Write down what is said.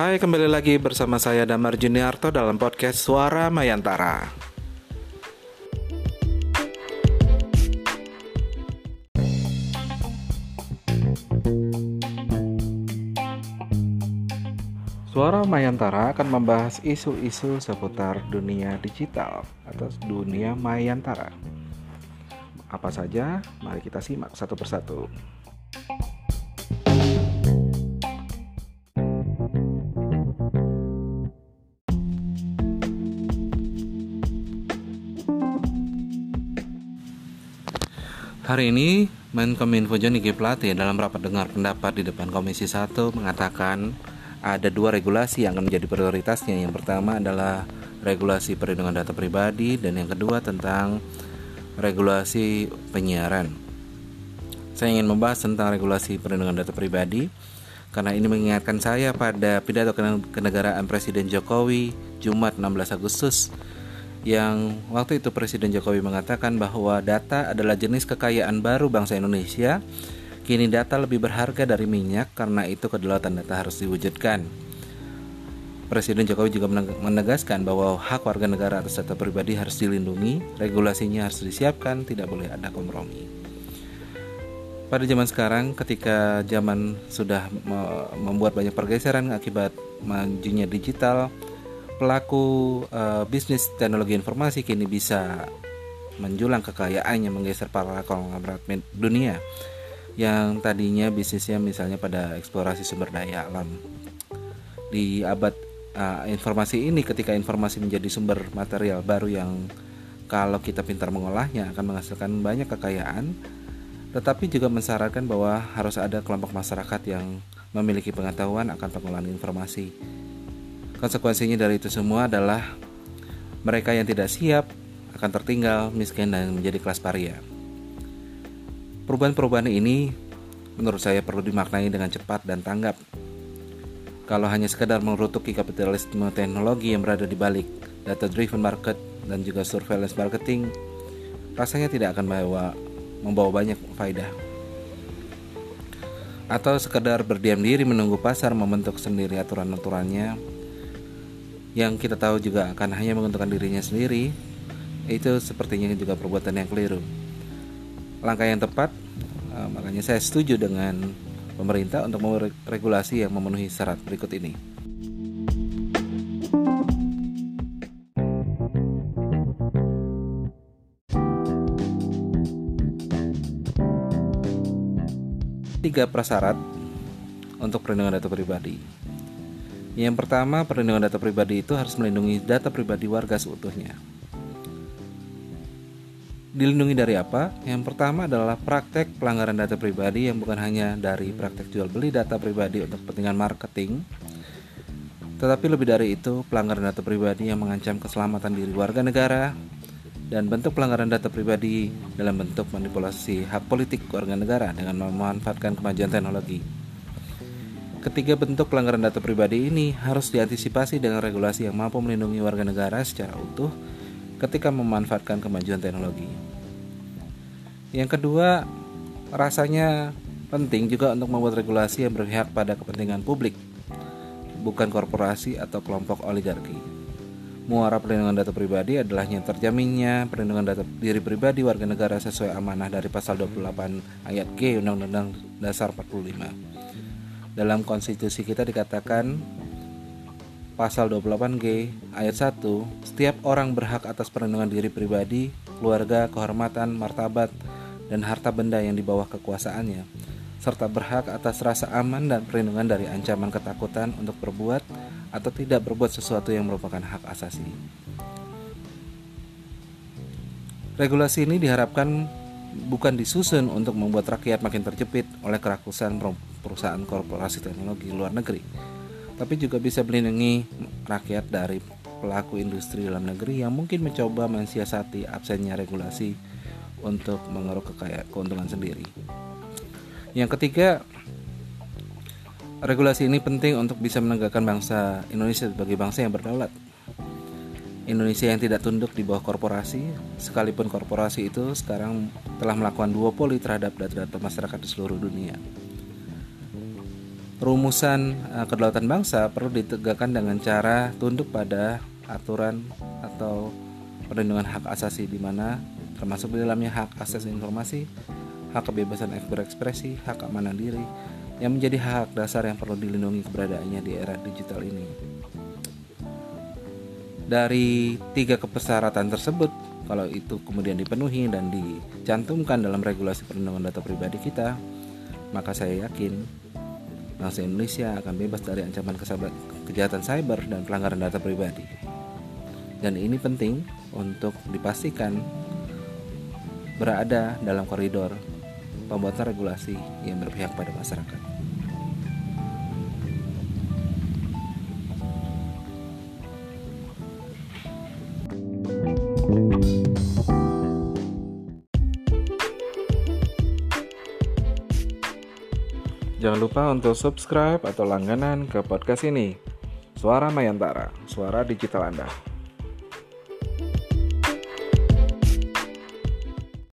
Hai, kembali lagi bersama saya Damar Juniarto dalam podcast Suara Mayantara. Suara Mayantara akan membahas isu-isu seputar dunia digital atau dunia Mayantara. Apa saja? Mari kita simak satu persatu. Hari ini Menkominfo Joni G. Plate dalam rapat dengar pendapat di depan Komisi 1 mengatakan ada dua regulasi yang akan menjadi prioritasnya. Yang pertama adalah regulasi perlindungan data pribadi dan yang kedua tentang regulasi penyiaran. Saya ingin membahas tentang regulasi perlindungan data pribadi karena ini mengingatkan saya pada pidato kenegaraan Presiden Jokowi Jumat 16 Agustus yang waktu itu Presiden Jokowi mengatakan bahwa data adalah jenis kekayaan baru bangsa Indonesia. Kini data lebih berharga dari minyak karena itu kedaulatan data harus diwujudkan. Presiden Jokowi juga menegaskan bahwa hak warga negara atas data pribadi harus dilindungi, regulasinya harus disiapkan, tidak boleh ada kompromi. Pada zaman sekarang, ketika zaman sudah membuat banyak pergeseran akibat majunya digital, pelaku uh, bisnis teknologi informasi kini bisa menjulang kekayaannya menggeser para konglomerat dunia yang tadinya bisnisnya misalnya pada eksplorasi sumber daya alam. Di abad uh, informasi ini ketika informasi menjadi sumber material baru yang kalau kita pintar mengolahnya akan menghasilkan banyak kekayaan tetapi juga mensyaratkan bahwa harus ada kelompok masyarakat yang memiliki pengetahuan akan pengolahan informasi Konsekuensinya dari itu semua adalah mereka yang tidak siap akan tertinggal, miskin dan menjadi kelas paria. Perubahan-perubahan ini menurut saya perlu dimaknai dengan cepat dan tanggap. Kalau hanya sekadar mengerutuki kapitalisme teknologi yang berada di balik data driven market dan juga surveillance marketing, rasanya tidak akan membawa membawa banyak faedah. Atau sekadar berdiam diri menunggu pasar membentuk sendiri aturan-aturannya yang kita tahu juga akan hanya menguntungkan dirinya sendiri, itu sepertinya juga perbuatan yang keliru. Langkah yang tepat, uh, makanya saya setuju dengan pemerintah untuk meregulasi yang memenuhi syarat berikut ini. Tiga prasyarat untuk perlindungan data pribadi. Yang pertama, perlindungan data pribadi itu harus melindungi data pribadi warga seutuhnya. Dilindungi dari apa? Yang pertama adalah praktek pelanggaran data pribadi yang bukan hanya dari praktek jual beli data pribadi untuk kepentingan marketing, tetapi lebih dari itu pelanggaran data pribadi yang mengancam keselamatan diri warga negara dan bentuk pelanggaran data pribadi dalam bentuk manipulasi hak politik warga negara dengan memanfaatkan kemajuan teknologi. Ketiga bentuk pelanggaran data pribadi ini harus diantisipasi dengan regulasi yang mampu melindungi warga negara secara utuh ketika memanfaatkan kemajuan teknologi. Yang kedua, rasanya penting juga untuk membuat regulasi yang berpihak pada kepentingan publik, bukan korporasi atau kelompok oligarki. Muara perlindungan data pribadi adalah yang terjaminnya perlindungan data diri pribadi warga negara sesuai amanah dari pasal 28 ayat G Undang-Undang Dasar 45 dalam konstitusi kita dikatakan pasal 28G ayat 1, setiap orang berhak atas perlindungan diri pribadi, keluarga, kehormatan, martabat, dan harta benda yang di bawah kekuasaannya, serta berhak atas rasa aman dan perlindungan dari ancaman ketakutan untuk berbuat atau tidak berbuat sesuatu yang merupakan hak asasi. Regulasi ini diharapkan bukan disusun untuk membuat rakyat makin terjepit oleh kerakusan perusahaan korporasi teknologi luar negeri, tapi juga bisa melindungi rakyat dari pelaku industri dalam negeri yang mungkin mencoba mensiasati absennya regulasi untuk mengeruk kekayaan keuntungan sendiri. Yang ketiga, regulasi ini penting untuk bisa menegakkan bangsa Indonesia sebagai bangsa yang berdaulat. Indonesia yang tidak tunduk di bawah korporasi, sekalipun korporasi itu sekarang telah melakukan duopoli terhadap data-data masyarakat di seluruh dunia. rumusan uh, kedaulatan bangsa perlu ditegakkan dengan cara tunduk pada aturan atau perlindungan hak asasi di mana termasuk di dalamnya hak akses informasi, hak kebebasan berekspresi, hak keamanan diri yang menjadi hak dasar yang perlu dilindungi keberadaannya di era digital ini. Dari tiga kepersyaratan tersebut, kalau itu kemudian dipenuhi dan dicantumkan dalam regulasi perlindungan data pribadi kita, maka saya yakin bangsa Indonesia akan bebas dari ancaman kejahatan cyber dan pelanggaran data pribadi. Dan ini penting untuk dipastikan berada dalam koridor pembuatan regulasi yang berpihak pada masyarakat. Jangan lupa untuk subscribe atau langganan ke podcast ini. Suara Mayantara, suara digital Anda.